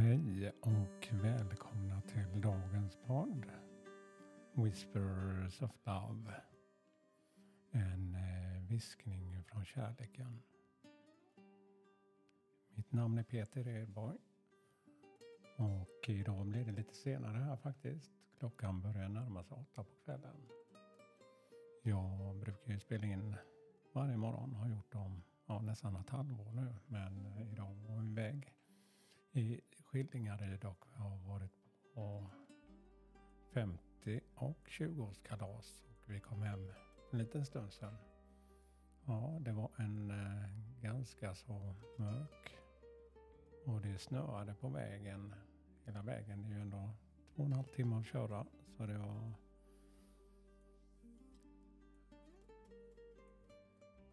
Hej och välkomna till dagens podd Whispers of Love. En eh, viskning från kärleken. Mitt namn är Peter Edborg. Och idag blir det lite senare här faktiskt. Klockan börjar närma sig åtta på kvällen. Jag brukar ju spela in varje morgon. Har gjort dem ja, nästan ett halvår nu. Men eh, idag var vi iväg i Skillingaryd och har varit på 50 och 20-årskalas. Och vi kom hem en liten stund sedan. Ja, det var en eh, ganska så mörk och det snöade på vägen hela vägen. Det är ju ändå två och en halv timme att köra. Så det var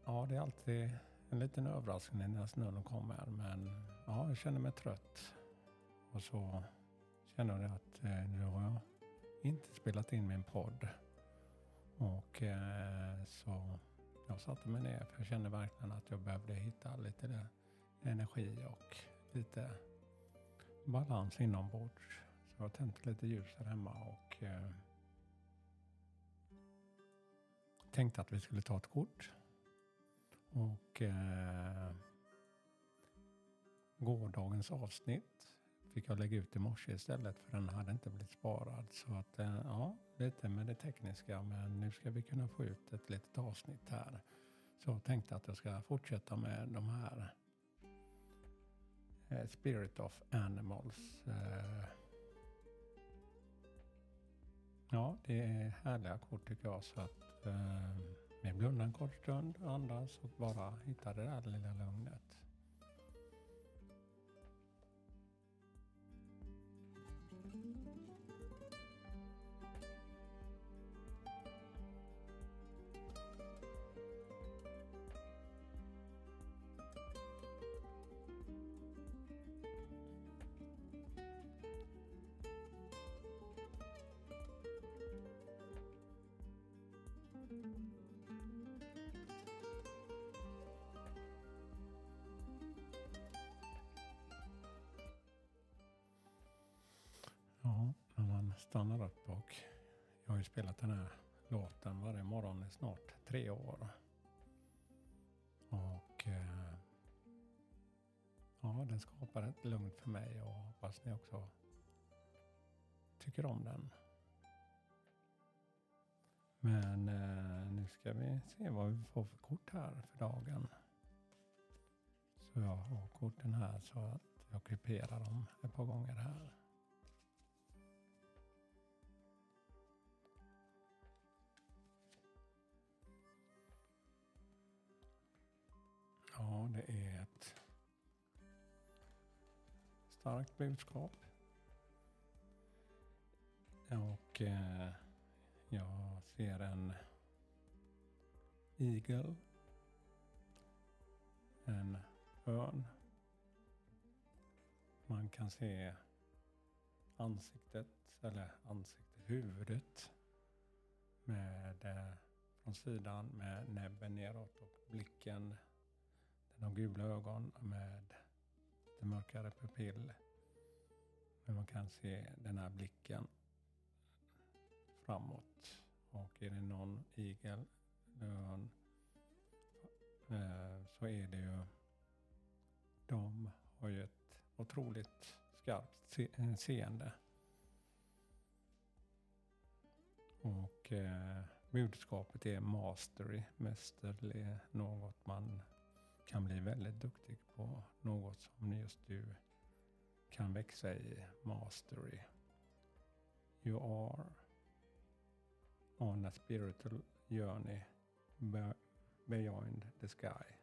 Ja, det är alltid en liten överraskning när snön kommer. Men ja, jag känner mig trött. Och så känner jag att eh, nu har jag inte spelat in min podd. Och eh, så jag satte mig ner för jag kände verkligen att jag behövde hitta lite energi och lite balans inombords. Så jag tände lite ljus här hemma och eh, tänkte att vi skulle ta ett kort. Och eh, gårdagens avsnitt fick jag lägga ut i morse istället för den hade inte blivit sparad. Så att eh, ja, lite med det tekniska men nu ska vi kunna få ut ett litet avsnitt här. Så jag tänkte att jag ska fortsätta med de här eh, Spirit of Animals. Eh. Ja, det är härliga kort tycker jag. Så att vi blundar en kort stund, andas och bara hittar det där lilla lugnet. stannar upp och jag har ju spelat den här låten varje morgon i snart tre år. Och eh, ja, den skapar ett lugn för mig och hoppas ni också tycker om den. Men eh, nu ska vi se vad vi får för kort här för dagen. Så jag har korten här så att jag kuperar dem ett par gånger här. Det är ett starkt budskap. Och eh, jag ser en igel. En örn. Man kan se ansiktet, eller ansiktet, huvudet med eh, från sidan med näbben neråt och blicken de gula ögon med lite mörkare pupill. Men man kan se den här blicken framåt. Och är det någon igel, örn, eh, så är det ju de har ju ett otroligt skarpt eh, seende. Och eh, budskapet är mastery, mästerlig, något man kan bli väldigt duktig på något som just du kan växa i mastery. You are on a spiritual journey beyond the sky.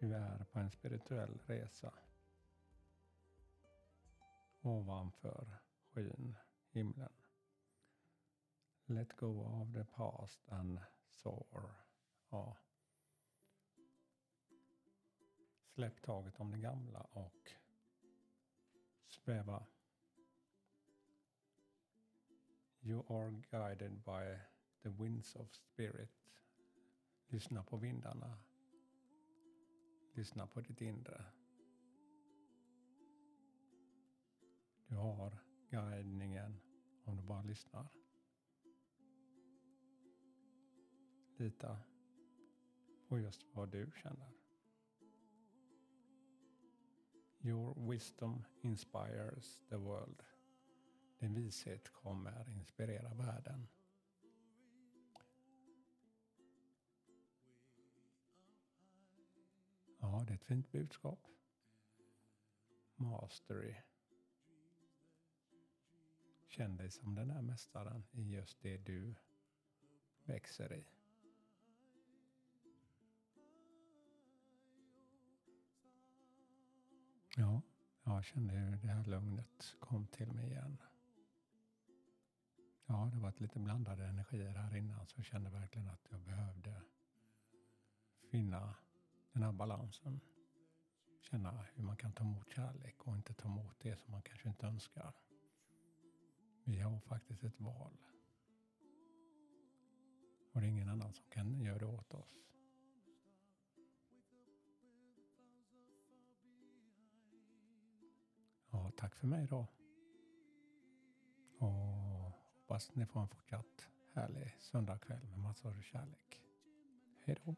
Du är på en spirituell resa ovanför skyn, himlen. Let go of the past and soar. Ja. Släpp taget om det gamla och sväva. You are guided by the winds of spirit. Lyssna på vindarna. Lyssna på ditt inre. Du har guidningen om du bara lyssnar. Lita på just vad du känner. Your wisdom inspires the world. Din vishet kommer inspirera världen. Ja, det är ett fint budskap. Mastery. Känn dig som den där mästaren i just det du växer i. Ja, jag kände hur det här lugnet kom till mig igen. Ja, det varit lite blandade energier här innan så jag kände verkligen att jag behövde finna den här balansen. Känna hur man kan ta emot kärlek och inte ta emot det som man kanske inte önskar. Vi har faktiskt ett val. Och det är ingen annan som kan göra det åt oss. Tack för mig då. Och hoppas ni får en fortsatt härlig söndagkväll med massor av kärlek. Hej då.